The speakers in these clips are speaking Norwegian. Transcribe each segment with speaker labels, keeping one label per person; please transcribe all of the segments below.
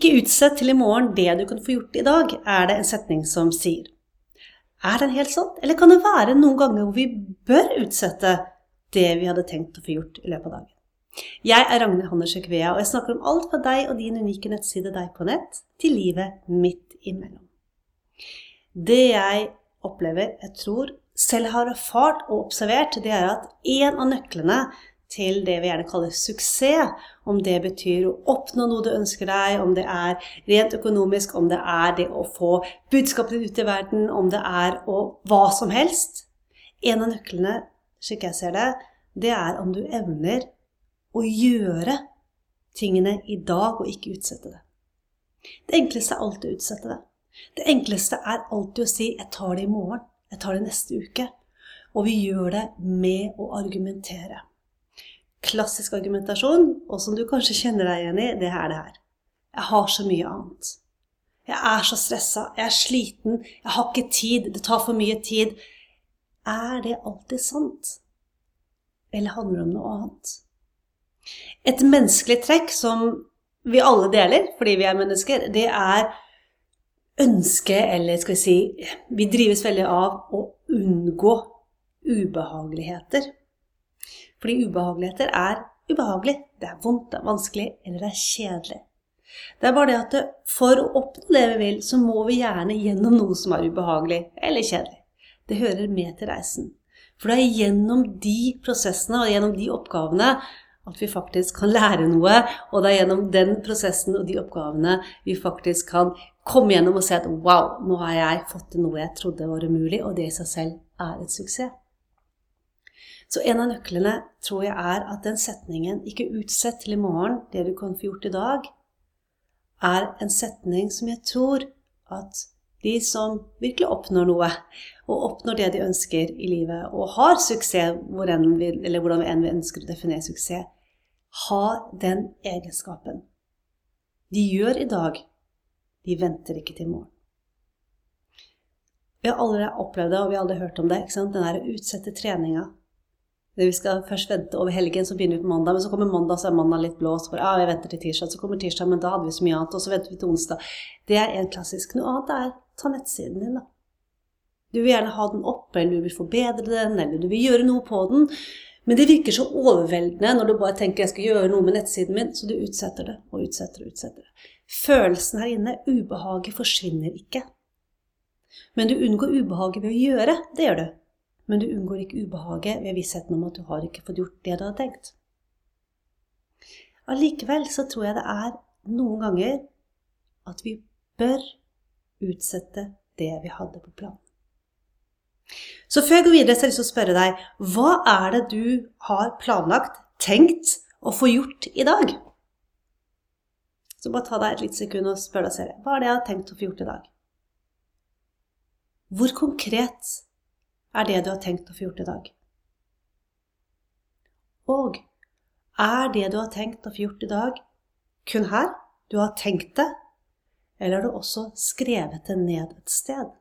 Speaker 1: Ikke utsett til i morgen det du kan få gjort i dag, er det en setning som sier. Er den helt sånn, eller kan det være noen ganger hvor vi bør utsette det vi hadde tenkt å få gjort i løpet av dagen? Jeg er Ragnhild Hanne Vea, og jeg snakker om alt fra deg og din unike nettside Deg på nett, til livet midt imellom. Det jeg opplever, jeg tror, selv har erfart og observert, det er at en av nøklene til det vi gjerne kaller suksess. Om det betyr å oppnå noe du ønsker deg, om det er rent økonomisk, om det er det å få budskapet ut i verden, om det er å hva som helst. En av nøklene, slik jeg ser det, det er om du evner å gjøre tingene i dag og ikke utsette det. Det enkleste er alltid å utsette det. Det enkleste er alltid å si 'jeg tar det i morgen', 'jeg tar det neste uke'. Og vi gjør det med å argumentere klassisk argumentasjon, og som du kanskje kjenner deg igjen i, det er det her. Jeg har så mye annet. Jeg er så stressa, jeg er sliten, jeg har ikke tid, det tar for mye tid. Er det alltid sant? Eller handler det om noe annet? Et menneskelig trekk som vi alle deler fordi vi er mennesker, det er ønsket, eller skal vi si Vi drives veldig av å unngå ubehageligheter. Fordi ubehageligheter er ubehagelig. Det er vondt, det er vanskelig, eller det er kjedelig. Det er bare det at for å oppnå det vi vil, så må vi gjerne gjennom noe som er ubehagelig eller kjedelig. Det hører med til reisen. For det er gjennom de prosessene og gjennom de oppgavene at vi faktisk kan lære noe. Og det er gjennom den prosessen og de oppgavene vi faktisk kan komme gjennom og se at wow, nå har jeg fått til noe jeg trodde var umulig, og det i seg selv er et suksess. Så en av nøklene tror jeg er at den setningen 'ikke utsett til i morgen det du kan få gjort i dag', er en setning som jeg tror at de som virkelig oppnår noe, og oppnår det de ønsker i livet, og har suksess, hvor vi, eller hvordan vi enn ønsker å definere suksess, har den egenskapen. De gjør i dag, de venter ikke til i morgen. Vi har alle opplevd det, og vi har alle hørt om det. Den der utsette treninga vi skal først vente over helgen, så begynner vi på mandag. Men så kommer mandag, så er mandag litt blå. Så bare, ja, vi venter til tirsdag. Så kommer tirsdag, men da hadde vi så mye annet. Og så venter vi til onsdag. Det er en klassisk. Noe annet er ta nettsiden din, da. Du vil gjerne ha den oppe, eller du vil forbedre den, eller du vil gjøre noe på den. Men det virker så overveldende når du bare tenker jeg skal gjøre noe med nettsiden min, så du utsetter det og utsetter og utsetter det. Følelsen her inne, ubehaget, forsvinner ikke. Men du unngår ubehaget ved å gjøre. Det gjør du men du unngår ikke ubehaget ved vissheten om at du har ikke fått gjort det du har tenkt. Allikevel så tror jeg det er noen ganger at vi bør utsette det vi hadde på planen. Så før jeg går videre, så har jeg lyst til å spørre deg hva er det du har planlagt, tenkt å få gjort i dag? Så bare ta deg et lite sekund og spør deg selv hva er det jeg har tenkt å få gjort i dag? Hvor konkret er det du har tenkt å få gjort i dag? Og er det du har tenkt å få gjort i dag, kun her? Du har tenkt det? Eller har du også skrevet det ned et sted?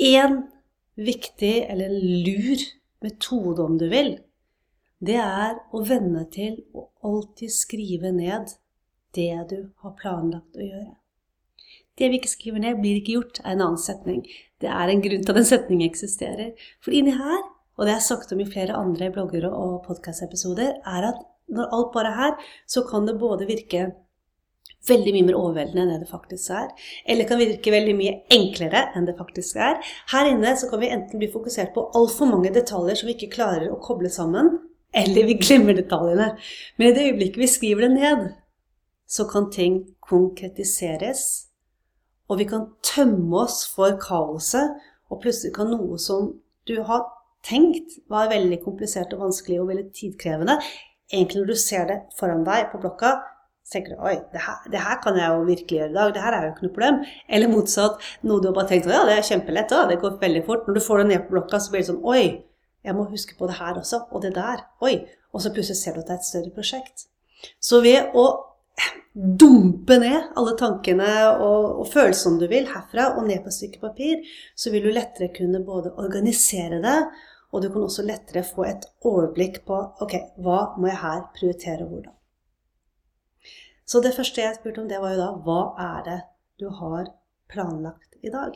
Speaker 1: En viktig, eller lur, metode, om du vil, det er å venne til å alltid skrive ned det du har planlagt å gjøre. Det vi ikke skriver ned, blir ikke gjort, er en annen setning. Det er en grunn til at en setning eksisterer. For inni her, og det er sagt om i flere andre blogger og podkastepisoder, er at når alt bare er her, så kan det både virke veldig mye mer overveldende enn det det faktisk er. Eller kan virke veldig mye enklere enn det faktisk er. Her inne så kan vi enten bli fokusert på altfor mange detaljer som vi ikke klarer å koble sammen, eller vi glemmer detaljene. Men i det øyeblikket vi skriver det ned, så kan ting konkretiseres og vi kan tømme oss for kaoset, og plutselig kan noe som du har tenkt var veldig komplisert og vanskelig og veldig tidkrevende, egentlig når du ser det foran deg på blokka, så tenker du oi, det her, det her, kan jeg jo virkelig gjøre i dag. Det her er jo ikke noe problem. Eller motsatt, noe du har bare tenkt ja, det er kjempelett, det går veldig fort. Når du får det ned på blokka, så blir det sånn oi, jeg må huske på det her også, og det der. Oi. Og så plutselig ser du at det er et større prosjekt. Så ved å dumpe ned alle tankene og, og følelsene du vil, herfra og ned på et stykke papir, så vil du lettere kunne både organisere det, og du kan også lettere få et overblikk på ok, hva må jeg her prioritere og hvordan. Så det første jeg spurte om, det var jo da hva er det du har planlagt i dag?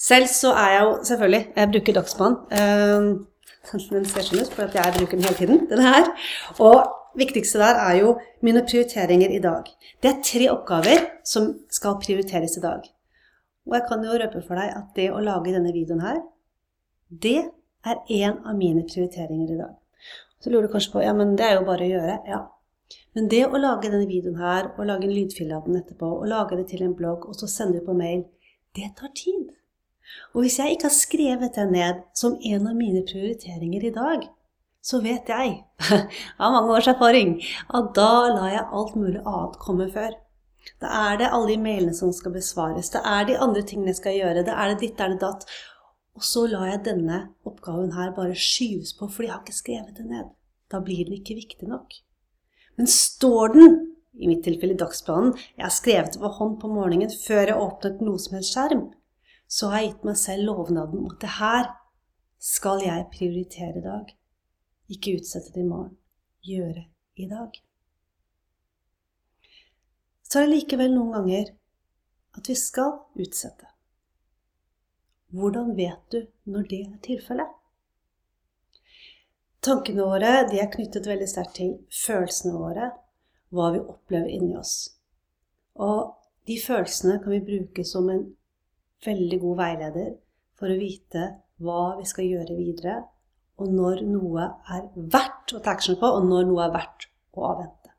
Speaker 1: Selv så er jeg jo selvfølgelig Jeg bruker Dagsbanen. Uh, den ser sånn ut, for jeg bruker den hele tiden, den her. Og viktigste der er jo mine prioriteringer i dag. Det er tre oppgaver som skal prioriteres i dag. Og jeg kan jo røpe for deg at det å lage denne videoen her, det er en av mine prioriteringer i dag. Så lurer du kanskje på ja, men det er jo bare å gjøre. Ja. Men det å lage denne videoen her, og lage en lydfille av den etterpå, og lage det til en blogg, og så sende det på mail, det tar tid. Og hvis jeg ikke har skrevet det ned som en av mine prioriteringer i dag, så vet jeg, av mange års erfaring, at da lar jeg alt mulig annet komme før. Da er det alle de mailene som skal besvares, det er de andre tingene jeg skal gjøre, det er det ditt, det er det datt. Og så lar jeg denne oppgaven her bare skyves på, fordi jeg har ikke skrevet det ned. Da blir den ikke viktig nok. Men står den, i mitt tilfelle i dagsplanen, jeg har skrevet det på hånd på morgenen før jeg åpnet noe som helst skjerm, så har jeg gitt meg selv lovnaden om at det her skal jeg prioritere i dag. Ikke utsette det i morgen. Gjøre i dag. Så er det likevel noen ganger at vi skal utsette. Hvordan vet du når det er tilfellet? Tankene våre er knyttet veldig sterkt til følelsene våre, hva vi opplever inni oss. Og de følelsene kan vi bruke som en veldig god veileder for å vite hva vi skal gjøre videre, og når noe er verdt å ta action på, og når noe er verdt å avvente.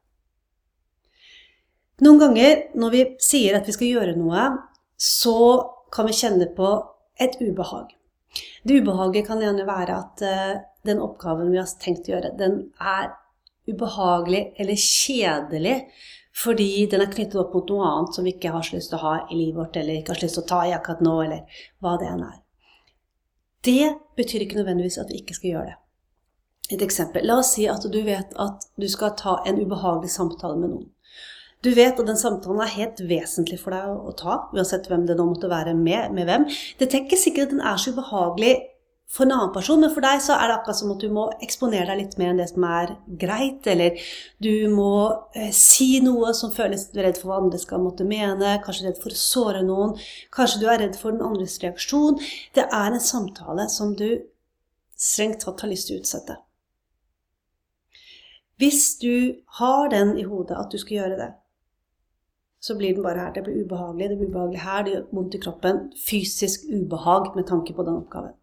Speaker 1: Noen ganger når vi sier at vi skal gjøre noe, så kan vi kjenne på et ubehag. Det ubehaget kan gjerne være at uh, den oppgaven vi har tenkt å gjøre, den er ubehagelig eller kjedelig fordi den er knyttet opp mot noe annet som vi ikke har så lyst til å ha i livet vårt, eller ikke har så lyst til å ta i akkurat nå, eller hva det enn er. Det betyr ikke nødvendigvis at vi ikke skal gjøre det. Et eksempel. La oss si at du vet at du skal ta en ubehagelig samtale med noen. Du vet at den samtalen er helt vesentlig for deg å ta, uansett hvem det nå måtte være med, med hvem. Det tenker sikkert at den er så ubehagelig for en annen person, men for deg så er det akkurat som at du må eksponere deg litt mer enn det som er greit, eller du må eh, si noe som føles redd for hva andre skal måtte mene, kanskje redd for å såre noen, kanskje du er redd for den andres reaksjon. Det er en samtale som du strengt tatt har lyst til å utsette. Hvis du har den i hodet at du skal gjøre det, så blir den bare her. Det blir ubehagelig, det blir ubehagelig her, det gjør vondt i kroppen. Fysisk ubehag med tanke på den oppgaven.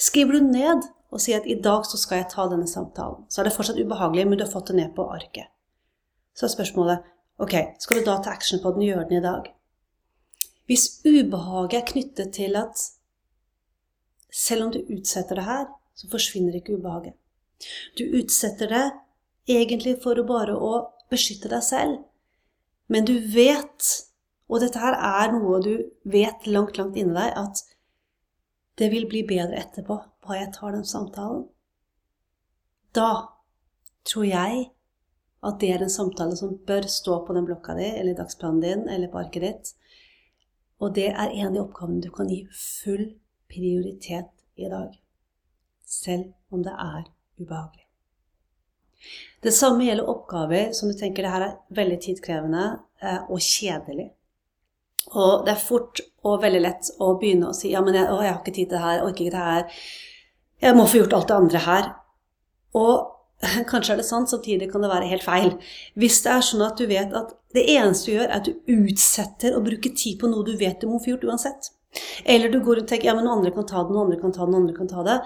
Speaker 1: Skriver du ned og sier at i dag så skal jeg ta denne samtalen, så er det fortsatt ubehagelig, men du har fått det ned på arket. Så er spørsmålet ok, skal du da ta action på den, gjøre den i dag? Hvis ubehaget er knyttet til at selv om du utsetter det her, så forsvinner ikke ubehaget. Du utsetter det egentlig for å bare å beskytte deg selv, men du vet, og dette her er noe du vet langt, langt inni deg, at det vil bli bedre etterpå, bare jeg tar den samtalen. Da tror jeg at det er en samtale som bør stå på den blokka di, eller dagsplanen din, eller på arket ditt. Og det er en av oppgavene du kan gi full prioritet i dag. Selv om det er ubehagelig. Det samme gjelder oppgaver som du tenker det her er veldig tidkrevende eh, og kjedelig. Og det er fort og veldig lett å begynne å si ja, men jeg, å, jeg har ikke tid til det her, orker ikke det her. Jeg må få gjort alt det andre her. Og kanskje er det sant, samtidig kan det være helt feil. Hvis det er sånn at du vet at det eneste du gjør, er at du utsetter å bruke tid på noe du vet du må få gjort uansett. Eller du går og tenker ja, men noen andre kan ta det, noen andre kan ta det, noen andre kan ta det.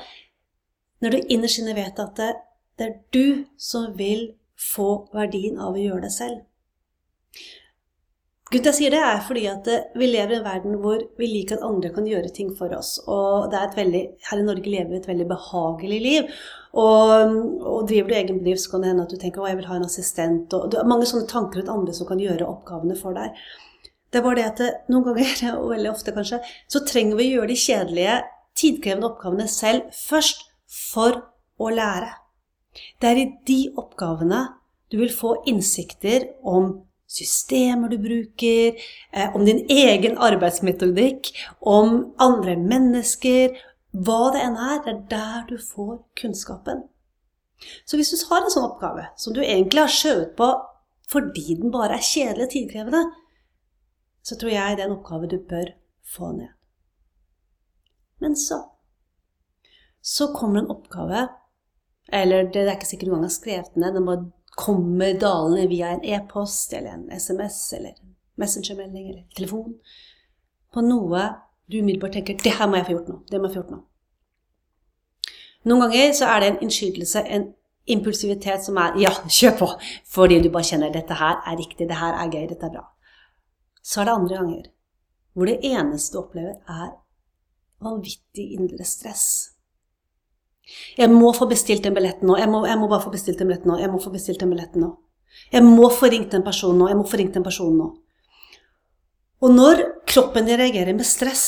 Speaker 1: Når du innerst inne vet at det, det er du som vil få verdien av å gjøre det selv. Grunnen til jeg sier det, er fordi at eh, vi lever i en verden hvor vi liker at andre kan gjøre ting for oss. Og veldig, her i Norge lever vi et veldig behagelig liv. Og, og driver du egen bedrift, så kan det hende at du tenker å, jeg vil ha en assistent. Og det er mange sånne tanker rundt andre som kan gjøre oppgavene for deg. Det er bare det at eh, noen ganger, og veldig ofte kanskje, så trenger vi å gjøre de kjedelige, tidkrevende oppgavene selv først for å lære. Det er i de oppgavene du vil få innsikter om systemer du bruker, eh, om din egen arbeidsmetodikk, om andre mennesker Hva det enn er, det er der du får kunnskapen. Så hvis du har en sånn oppgave som du egentlig har skjøvet på fordi den bare er kjedelig og tidkrevende, så tror jeg det er en oppgave du bør få ned. Men så Så kommer en oppgave, eller det er ikke sikkert du engang har skrevet den ned, den bare kommer dalende via en e-post eller en SMS eller en messengermelding eller telefon, på noe du umiddelbart tenker 'det her må jeg få gjort nå'. Det må jeg få gjort nå. Noen ganger så er det en innskytelse, en impulsivitet som er 'ja, kjør på', fordi du bare kjenner 'dette her er riktig, det her er gøy, dette er bra'. Så er det andre ganger hvor det eneste du opplever, er vanvittig indre stress. Jeg må få bestilt den billetten nå. Jeg må, jeg må, bare få bestilt den billetten nå. Jeg må få bestilt den billetten nå. Jeg må få ringt den personen nå. Jeg må få ringt den personen nå. Og når kroppen din reagerer med stress,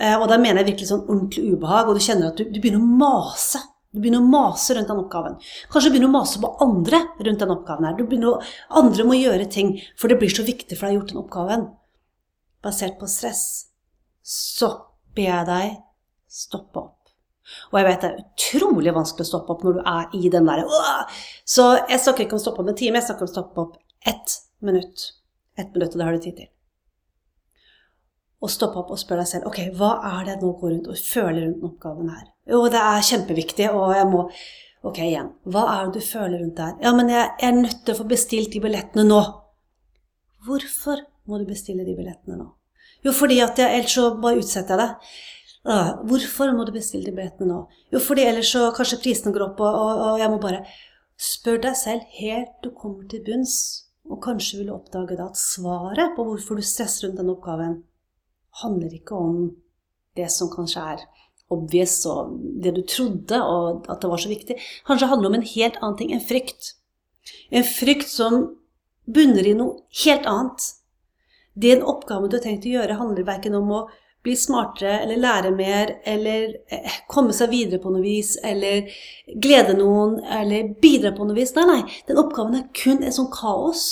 Speaker 1: eh, og da mener jeg virkelig sånn ordentlig ubehag, og du kjenner at du, du begynner å mase du begynner å mase rundt den oppgaven. Kanskje du begynner å mase på andre rundt den oppgaven. her. Du begynner å, andre må gjøre ting, for det blir så viktig for deg å ha gjort den oppgaven. Basert på stress. Så ber jeg deg stoppe opp. Og jeg vet det er utrolig vanskelig å stoppe opp når du er i den derre Så jeg snakker ikke om å stoppe opp en time, jeg snakker om å stoppe opp ett minutt. Ett minutt, og det har du tid til og stoppe opp og spørre deg selv ok, hva er det nå går rundt og føler rundt den oppgaven her. Jo, det er kjempeviktig, og jeg må Ok, igjen. Hva er det du føler rundt der? Ja, men jeg, jeg er nødt til å få bestilt de billettene nå. Hvorfor må du bestille de billettene nå? Jo, fordi at jeg, ellers så bare utsetter jeg det. Hvorfor må du bestille de billettene nå? Jo, fordi ellers så kanskje prisene går opp, og, og, og jeg må bare Spør deg selv helt du kommer til bunns, og kanskje vil du oppdage da at svaret på hvorfor du stresser rundt den oppgaven, handler ikke om det som kanskje er obvious og det du trodde, og at det var så viktig. Kanskje handler om en helt annen ting, en frykt. En frykt som bunner i noe helt annet. Den oppgaven du har tenkt å gjøre, handler verken om å bli smartere eller lære mer eller eh, komme seg videre på noe vis eller glede noen eller bidra på noe vis. Nei, nei. Den oppgaven er kun et sånt kaos.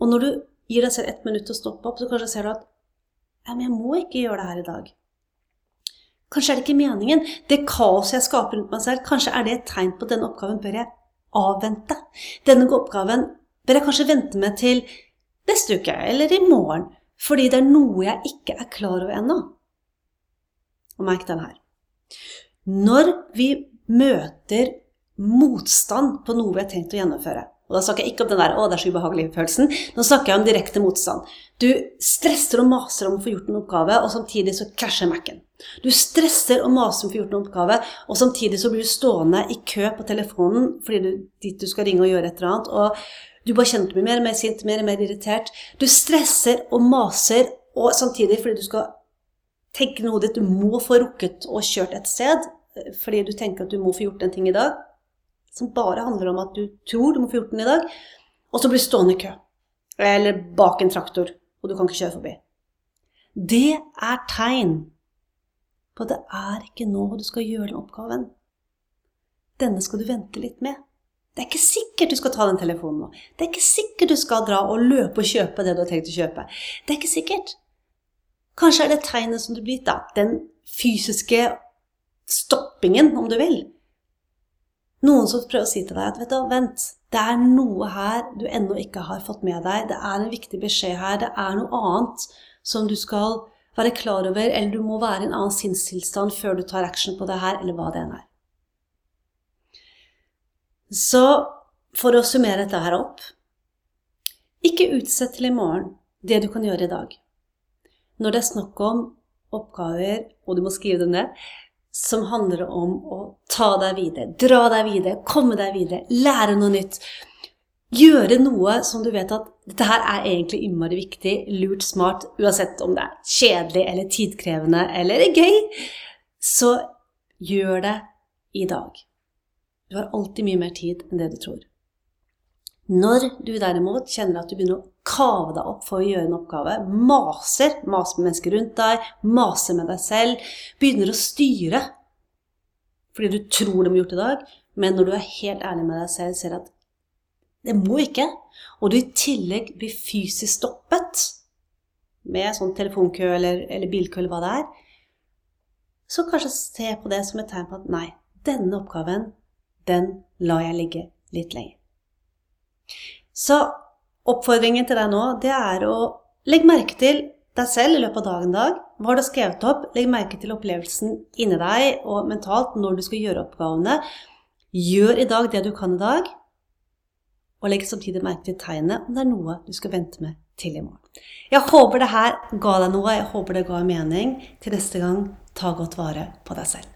Speaker 1: Og når du gir deg selv ett minutt til å stoppe opp, så kanskje ser du at ja, men jeg må ikke gjøre det her i dag. Kanskje er det ikke meningen. Det kaoset jeg skaper rundt meg selv, kanskje er det et tegn på at denne oppgaven bør jeg avvente. Denne oppgaven bør jeg kanskje vente med til neste uke eller i morgen, fordi det er noe jeg ikke er klar over ennå. Og merk den her. Når vi møter motstand på noe vi har tenkt å gjennomføre, og da snakker jeg ikke om den der 'å, det er så ubehagelig'-følelsen. Nå snakker jeg om direkte motstand. Du stresser og maser om å få gjort en oppgave, og samtidig så krasjer Mac-en. Du stresser og maser om å få gjort en oppgave, og samtidig så blir du stående i kø på telefonen fordi du, dit du skal ringe og gjøre et eller annet, og du bare kjenner at du blir mer og mer sint, mer og mer irritert. Du stresser og maser, og samtidig fordi du skal tenke noe ditt, du må få rukket og kjørt et sted, fordi du tenker at du må få gjort en ting i dag som bare handler om at du tror du må få gjort den i dag, og så blir du stående i kø. Eller bak en traktor, og du kan ikke kjøre forbi. Det er tegn på at det er ikke nå du skal gjøre den oppgaven. Denne skal du vente litt med. Det er ikke sikkert du skal ta den telefonen nå. Det er ikke sikkert du skal dra og løpe og kjøpe det du har tenkt å kjøpe. Det er ikke sikkert. Kanskje er det tegnet som du blir gitt, da. Den fysiske stoppingen, om du vil. Noen som prøver å si til deg at vet du, vent, det er noe her du ennå ikke har fått med deg. Det er en viktig beskjed her. Det er noe annet som du skal være klar over, eller du må være i en annen sinnstilstand før du tar action på det her, eller hva det enn er. Så for å summere dette her opp Ikke utsett til i morgen det du kan gjøre i dag. Når det er snakk om oppgaver, og du må skrive dem ned, som handler om å ta deg videre, dra deg videre, komme deg videre, lære noe nytt. Gjøre noe som du vet at dette her er egentlig innmari viktig, lurt, smart, uansett om det er kjedelig eller tidkrevende eller gøy. Så gjør det i dag. Du har alltid mye mer tid enn det du tror. Når du derimot kjenner at du begynner å kave deg opp for å gjøre en oppgave, maser, maser med mennesker rundt deg, maser med deg selv, begynner å styre fordi du tror de har gjort i dag, men når du er helt ærlig med deg selv, ser at det må ikke, og du i tillegg blir fysisk stoppet med sånn telefonkø eller, eller bilkø eller hva det er, så kanskje se på det som et tegn på at nei, denne oppgaven, den lar jeg ligge litt lenger. Så oppfordringen til deg nå, det er å legge merke til deg selv i løpet av dagen dag. Hva har du skrevet opp? Legg merke til opplevelsen inni deg og mentalt når du skal gjøre oppgavene. Gjør i dag det du kan i dag, og legg samtidig merke til tegnet om det er noe du skal vente med til i morgen. Jeg håper det her ga deg noe, jeg håper det ga mening. Til neste gang, ta godt vare på deg selv.